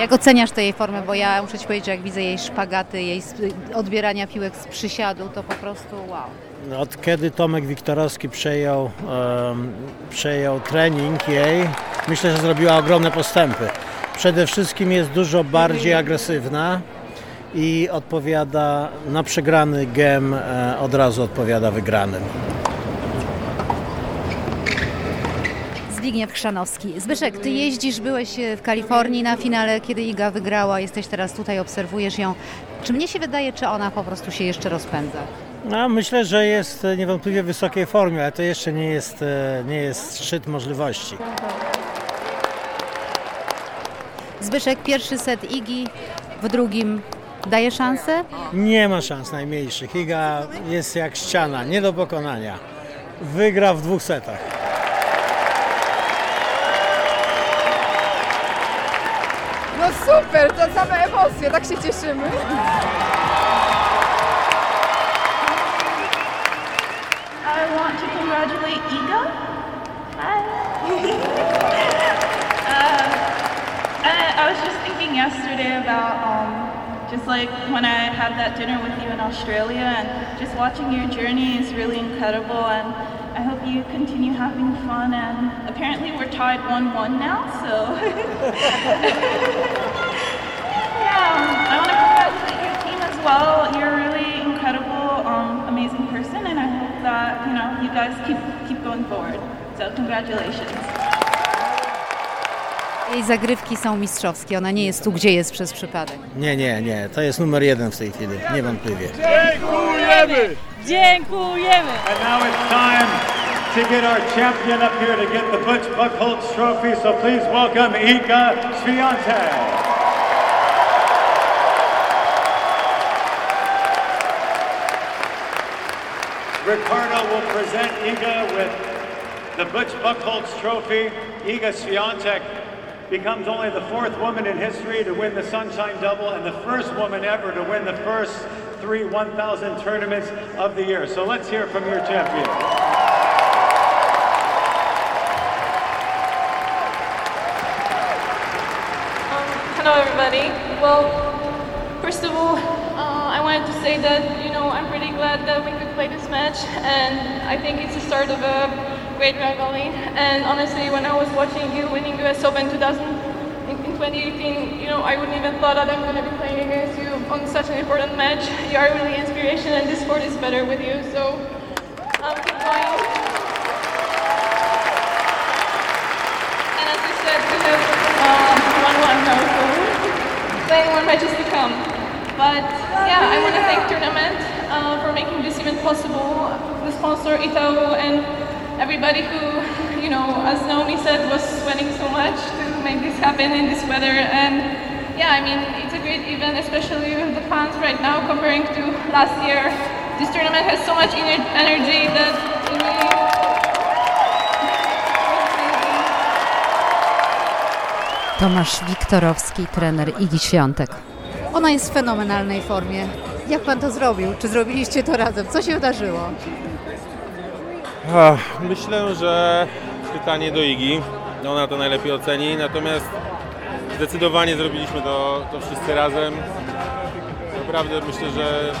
Jak oceniasz tę jej formę? Bo ja muszę Ci powiedzieć, że jak widzę jej szpagaty, jej odbierania piłek z przysiadu, to po prostu wow. Od kiedy Tomek Wiktorowski przejął, em, przejął trening jej, myślę, że zrobiła ogromne postępy. Przede wszystkim jest dużo bardziej agresywna i odpowiada na przegrany gem, e, od razu odpowiada wygranym. Zbigniew Chrzanowski. Zbyszek, Ty jeździsz, byłeś e, w Kalifornii na finale, kiedy Iga wygrała, jesteś teraz tutaj, obserwujesz ją. Czy mnie się wydaje, czy ona po prostu się jeszcze rozpędza? No, myślę, że jest e, niewątpliwie w wysokiej formie, ale to jeszcze nie jest, e, nie jest szczyt możliwości. Zbyszek, pierwszy set Igi, w drugim daje szansę? Nie ma szans najmniejszych. Iga jest jak ściana, nie do pokonania. Wygra w dwóch setach. Super, to same emocje, tak się cieszymy. I want to congratulate Iga. Hi. uh, I, I was just thinking yesterday about um, just like when I had that dinner with you in Australia, and just watching your journey is really incredible. And I hope you continue having fun. And apparently, we're tied 1 1 now, so. yeah, I want to congratulate your team as well. You're a really incredible, um, amazing person, and I hope that you know you guys keep keep going forward. So congratulations. Jej zagrywki są mistrzowskie, ona nie jest tu, gdzie jest przez przypadek. Nie, nie, nie. To jest numer jeden w tej chwili, niewątpliwie. Dziękujemy! Dziękujemy! And now it's time to get our champion up here to get the Butch Buckholz Trophy. So please welcome Ika Swiatek. Ricardo will present Iga with the Butch Buckholz Trophy. Iga Swiatek becomes only the fourth woman in history to win the Sunshine Double and the first woman ever to win the first three 1,000 tournaments of the year. So let's hear from your champion. Um, hello, everybody. Well, first of all, uh, I wanted to say that you know I'm pretty glad that we could play this match, and I think it's the start of a great rivalry. And honestly, when I was watching you winning US Open 2000 in, in 2018, you know I wouldn't even thought that I'm going to be playing against you on such an important match. You are really inspiration, and this sport is better with you. So, um, keep going. And as you said, we have uh, one one now, so playing more matches to come. But yeah, I want to thank tournament uh, for making this event possible. The sponsor Itaú and everybody who, you know, as Naomi said, was sweating so much to make this happen in this weather. And yeah, I mean, it's a great event, especially with the fans right now comparing to last year. This tournament has so much ener- energy that it really Tomasz Wiktorowski, trener Igi Świątek. Ona jest w fenomenalnej formie. Jak Pan to zrobił? Czy zrobiliście to razem? Co się wydarzyło? Myślę, że pytanie do Igi. Ona to najlepiej oceni, natomiast zdecydowanie zrobiliśmy to, to wszyscy razem. Naprawdę myślę, że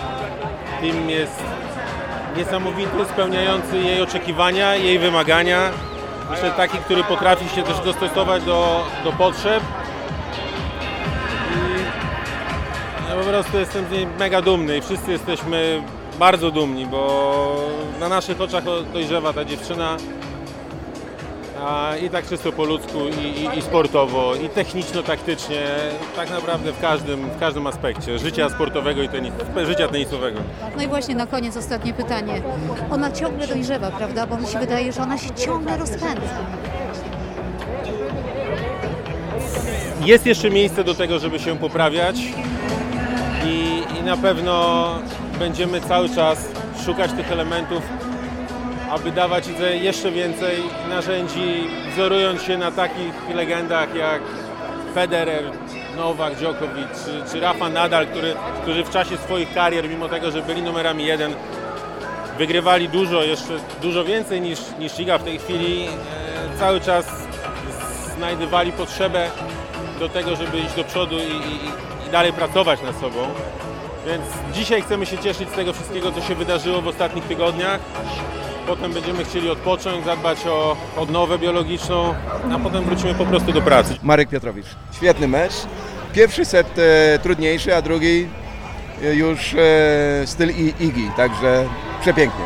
team jest niesamowity, spełniający jej oczekiwania, jej wymagania. Myślę taki, który potrafi się też dostosować do, do potrzeb. I ja po prostu jestem z niej mega dumny i wszyscy jesteśmy bardzo dumni, bo na naszych oczach dojrzewa ta dziewczyna. I tak czysto po ludzku, i, i, i sportowo, i techniczno-taktycznie, tak naprawdę w każdym, w każdym aspekcie życia sportowego i tenis, życia tenisowego. No i właśnie na koniec ostatnie pytanie. Ona ciągle dojrzewa, prawda? Bo mi się wydaje, że ona się ciągle rozpędza. Jest jeszcze miejsce do tego, żeby się poprawiać i, i na pewno będziemy cały czas szukać tych elementów, aby dawać jeszcze więcej narzędzi, wzorując się na takich legendach jak Federer, Nowak, Djokovic czy, czy Rafa Nadal, który, którzy w czasie swoich karier, mimo tego, że byli numerami jeden, wygrywali dużo, jeszcze dużo więcej niż, niż Iga w tej chwili, e, cały czas znajdywali potrzebę do tego, żeby iść do przodu i, i, i dalej pracować nad sobą. Więc dzisiaj chcemy się cieszyć z tego wszystkiego, co się wydarzyło w ostatnich tygodniach. Potem będziemy chcieli odpocząć, zadbać o odnowę biologiczną, a potem wrócimy po prostu do pracy. Marek Piotrowicz. Świetny mecz. Pierwszy set e, trudniejszy, a drugi e, już e, styl I- Igi, także przepięknie.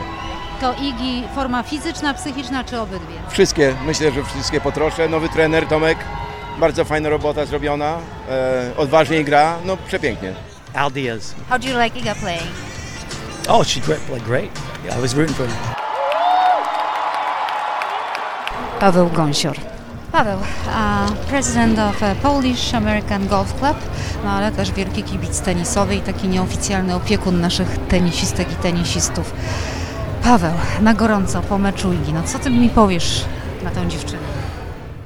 To Igi forma fizyczna, psychiczna czy obydwie? Wszystkie, myślę, że wszystkie po trosze. Nowy trener Tomek, bardzo fajna robota zrobiona, e, odważnie gra, no przepięknie. Al Diaz. How do you like Iga playing? Oh, she great, played great. Yeah, I was rooting for him. Paweł Gąsior. Paweł, a president of Polish American Golf Club, no ale też wielki kibic tenisowy i taki nieoficjalny opiekun naszych tenisistek i tenisistów. Paweł, na gorąco po meczu Igi, no co ty mi powiesz na tą dziewczynę?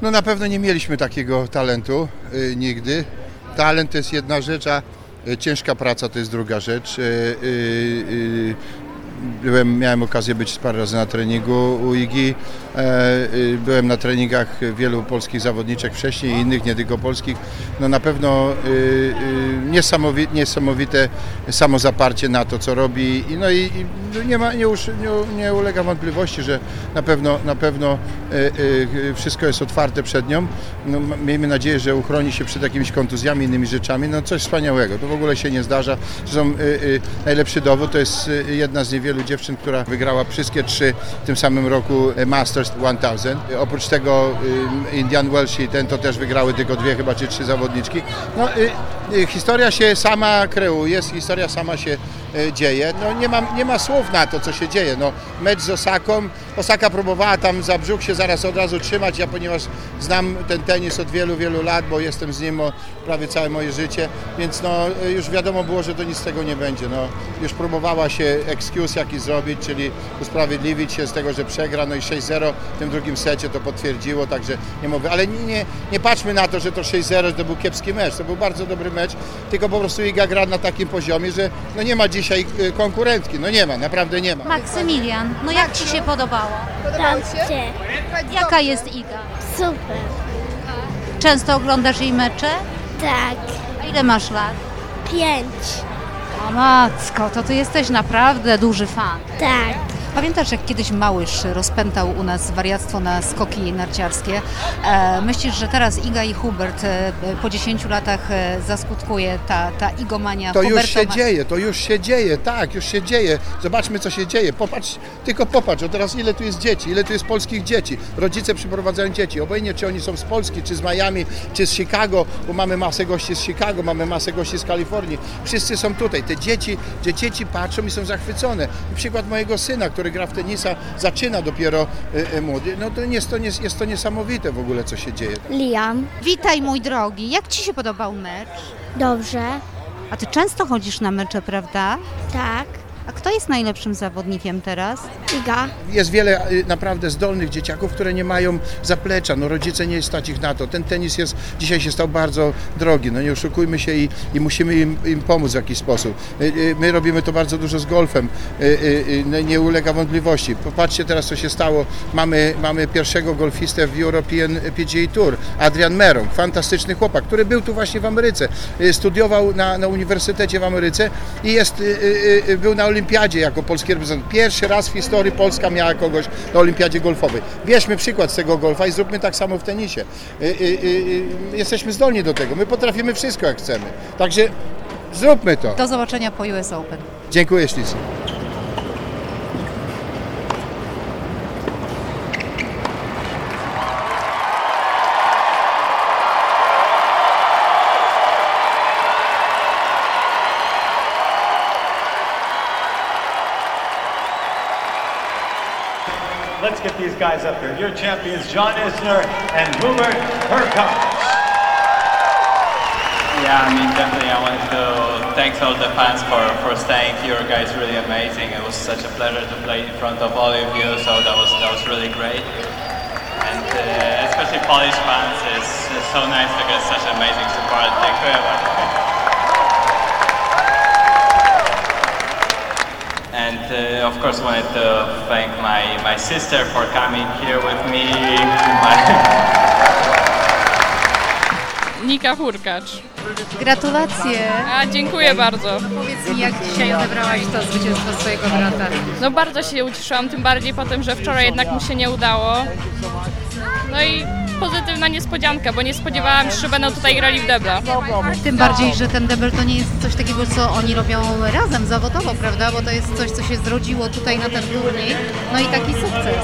No na pewno nie mieliśmy takiego talentu y, nigdy. Talent to jest jedna rzecz, a ciężka praca to jest druga rzecz. Byłem, miałem okazję być parę razy na treningu u Igi. E, y, byłem na treningach wielu polskich zawodniczek wcześniej i innych, nie tylko polskich. No na pewno y, y, niesamowi, niesamowite samozaparcie na to, co robi. No i, i nie, ma, nie, nie, nie ulega wątpliwości, że na pewno, na pewno wszystko jest otwarte przed nią. No, miejmy nadzieję, że uchroni się przed jakimiś kontuzjami, innymi rzeczami. No coś wspaniałego. To w ogóle się nie zdarza. Zresztą najlepszy dowód to jest jedna z niewielu dziewczyn, która wygrała wszystkie trzy w tym samym roku y, Masters 1000. Y, Oprócz tego y, Indian Welsh i ten to też wygrały tylko dwie chyba czy trzy zawodniczki. No, historia się sama kreuje, historia sama się dzieje. No, nie, ma, nie ma słów na to, co się dzieje. No, mecz z Osaką. Osaka próbowała tam za brzuch się zaraz od razu trzymać, ja ponieważ znam ten tenis od wielu, wielu lat, bo jestem z nim prawie całe moje życie, więc no, y, już wiadomo było, że to nic z tego nie będzie. No, już próbowała się excuse jakiś zrobić, czyli usprawiedliwić się z tego, że przegra, no i 6-0 w tym drugim secie to potwierdziło, także nie mówię, ale nie, nie, patrzmy na to, że to 6-0, że to był kiepski mecz, to był bardzo dobry mecz, tylko po prostu Iga gra na takim poziomie, że no nie ma dzisiaj y, konkurentki, no nie ma, naprawdę nie ma. Maksymilian, no jak Ci się podobało? Podobało Ci się? Jaka jest Iga? super. Często oglądasz jej mecze? Tak, A ile masz lat? pięć. O matko, to ty jesteś naprawdę duży fan. Tak, Pamiętasz, jak kiedyś Małysz rozpętał u nas wariactwo na skoki narciarskie? E, myślisz, że teraz Iga i Hubert e, po 10 latach e, zaskutkuje ta, ta igomania To już Hubertowa? się dzieje, to już się dzieje, tak, już się dzieje. Zobaczmy, co się dzieje. Popatrz, tylko popatrz, o teraz ile tu jest dzieci, ile tu jest polskich dzieci. Rodzice przyprowadzają dzieci, obojętnie czy oni są z Polski, czy z Miami, czy z Chicago, bo mamy masę gości z Chicago, mamy masę gości z Kalifornii. Wszyscy są tutaj. Te dzieci, że dzieci patrzą i są zachwycone. I przykład mojego syna, który gra w tenisa, zaczyna dopiero y, y, młody. No to jest to, jest to niesamowite w ogóle, co się dzieje. Liam. Witaj mój drogi, jak Ci się podobał mecz? Dobrze, A Ty często chodzisz na mecze, prawda? tak. A kto jest najlepszym zawodnikiem teraz? Iga. Jest wiele y, naprawdę zdolnych dzieciaków, które nie mają zaplecza, no rodzice nie stać ich na to. Ten tenis jest, dzisiaj się stał bardzo drogi, no nie oszukujmy się i, i musimy im, im pomóc w jakiś sposób. Y, y, My robimy to bardzo dużo z golfem, no nie ulega wątpliwości. Popatrzcie teraz, co się stało. Mamy, mamy pierwszego golfistę w European PGA Tour, Adrian Meron, fantastyczny chłopak, który był tu właśnie w Ameryce. Studiował na, na uniwersytecie w Ameryce i jest, był na olimpiadzie jako polski reprezentant. Pierwszy raz w historii Polska miała kogoś na olimpiadzie golfowej. Bierzmy przykład z tego golfa i zróbmy tak samo w tenisie. Y, y, y, y, Jesteśmy zdolni do tego. My potrafimy wszystko jak chcemy. Także zróbmy to. Do zobaczenia po US Open. Dziękuję ślicznie. Let's get these guys up here. Your champions, John Isner and Hubert Herkop. Yeah, I mean, definitely I want to thank all the fans for, for staying here. Guys, really amazing. It was such a pleasure to play in front of all of you, so that was that was really great. And uh, especially Polish fans, it's, it's so nice to get such amazing support. Thank you very. And uh, uh, of course, wanted to thank my, my sister for coming here with me. Nika Hurkacz. Gratulacje. A, dziękuję bardzo. Powiedz mi, jak dzisiaj odebrałaś to zwycięstwo swojego brata? No bardzo się ucieszyłam, tym bardziej po tym, że wczoraj jednak mu się nie udało. No i pozytywna niespodzianka, bo nie spodziewałam się, że będą tutaj grali w debla. Tym bardziej, że ten debel to nie jest coś takiego, co oni robią razem, zawodowo, prawda? Bo to jest coś, co się zrodziło tutaj na ten turniej. No i taki sukces.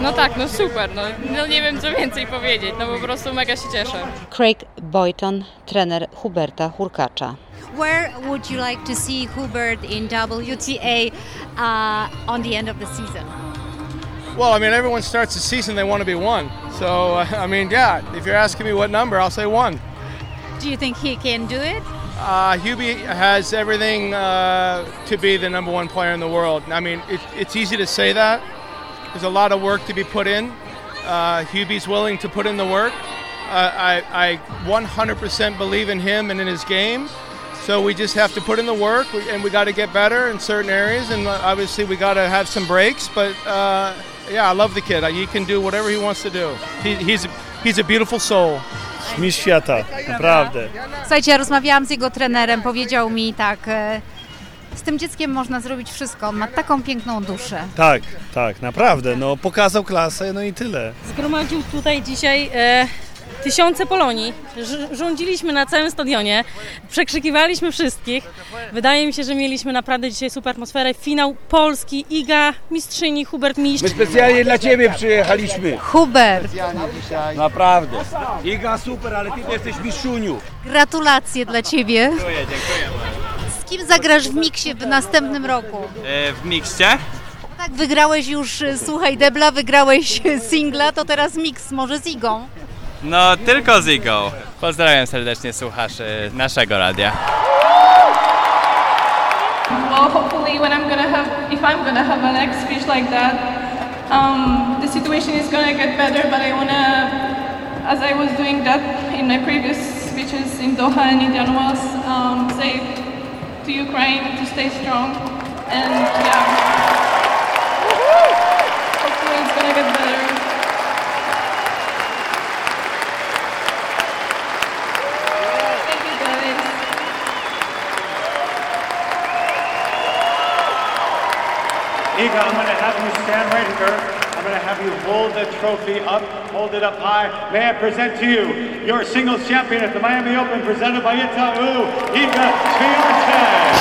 No tak, no super, no, no nie wiem co więcej powiedzieć, no po prostu mega się cieszę. Craig Boyton, trener Huberta Hurkacza. Where would you like to see Hubert in WTA uh, on the end of the season? Well, I mean, everyone starts the season, they want to be one. So, uh, I mean, yeah, if you're asking me what number, I'll say one. Do you think he can do it? Uh, Hubie has everything uh, to be the number one player in the world. I mean, it, it's easy to say that. There's a lot of work to be put in. Uh, Hubie's willing to put in the work. Uh, I, I 100% believe in him and in his game. So we just have to put in the work, and we got to get better in certain areas. And obviously, we got to have some breaks. But uh, yeah, I love the kid. He can do whatever he wants to do. He, he's he's a beautiful soul. Mistrz świata, naprawdę. Słuchajcie, ja rozmawiałam z jego trenerem, powiedział mi tak, e, z tym dzieckiem można zrobić wszystko, on ma taką piękną duszę. Tak, tak, naprawdę. No, pokazał klasę, no i tyle. Zgromadził tutaj dzisiaj e, tysiące Polonii. Rządziliśmy na całym stadionie, przekrzykiwaliśmy wszystkich. Wydaje mi się, że mieliśmy naprawdę dzisiaj super atmosferę. Finał Polski, Iga, mistrzyni, Hubert Mistrz. My specjalnie dla Ciebie przyjechaliśmy. Hubert, Naprawdę. Iga super, ale Ty jesteś mistrzuniu. gratulacje dla Ciebie. Dziękuję, dziękuję. Z kim zagrasz w miksie w następnym roku? E, w mikście? Tak, wygrałeś już, e, słuchaj, debla, wygrałeś singla, to teraz miks, może z Igą. No, tylko z Igą. Pozdrawiam serdecznie słuchaczy naszego radia. Well, hopefully, when I'm gonna have, if I'm gonna have a next speech like that, um, the situation is gonna get better. But I wanna, as I was doing that in my previous speeches in Doha and Indian Wells, um, say to Ukraine to stay strong. And yeah, hopefully it's gonna get better. Iga, I'm going to have you stand right here. I'm going to have you hold the trophy up, hold it up high. May I present to you your singles champion at the Miami Open presented by Itaú, Iga Swiatek.